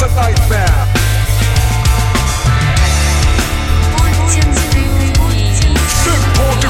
It's a nightmare. Big boy, the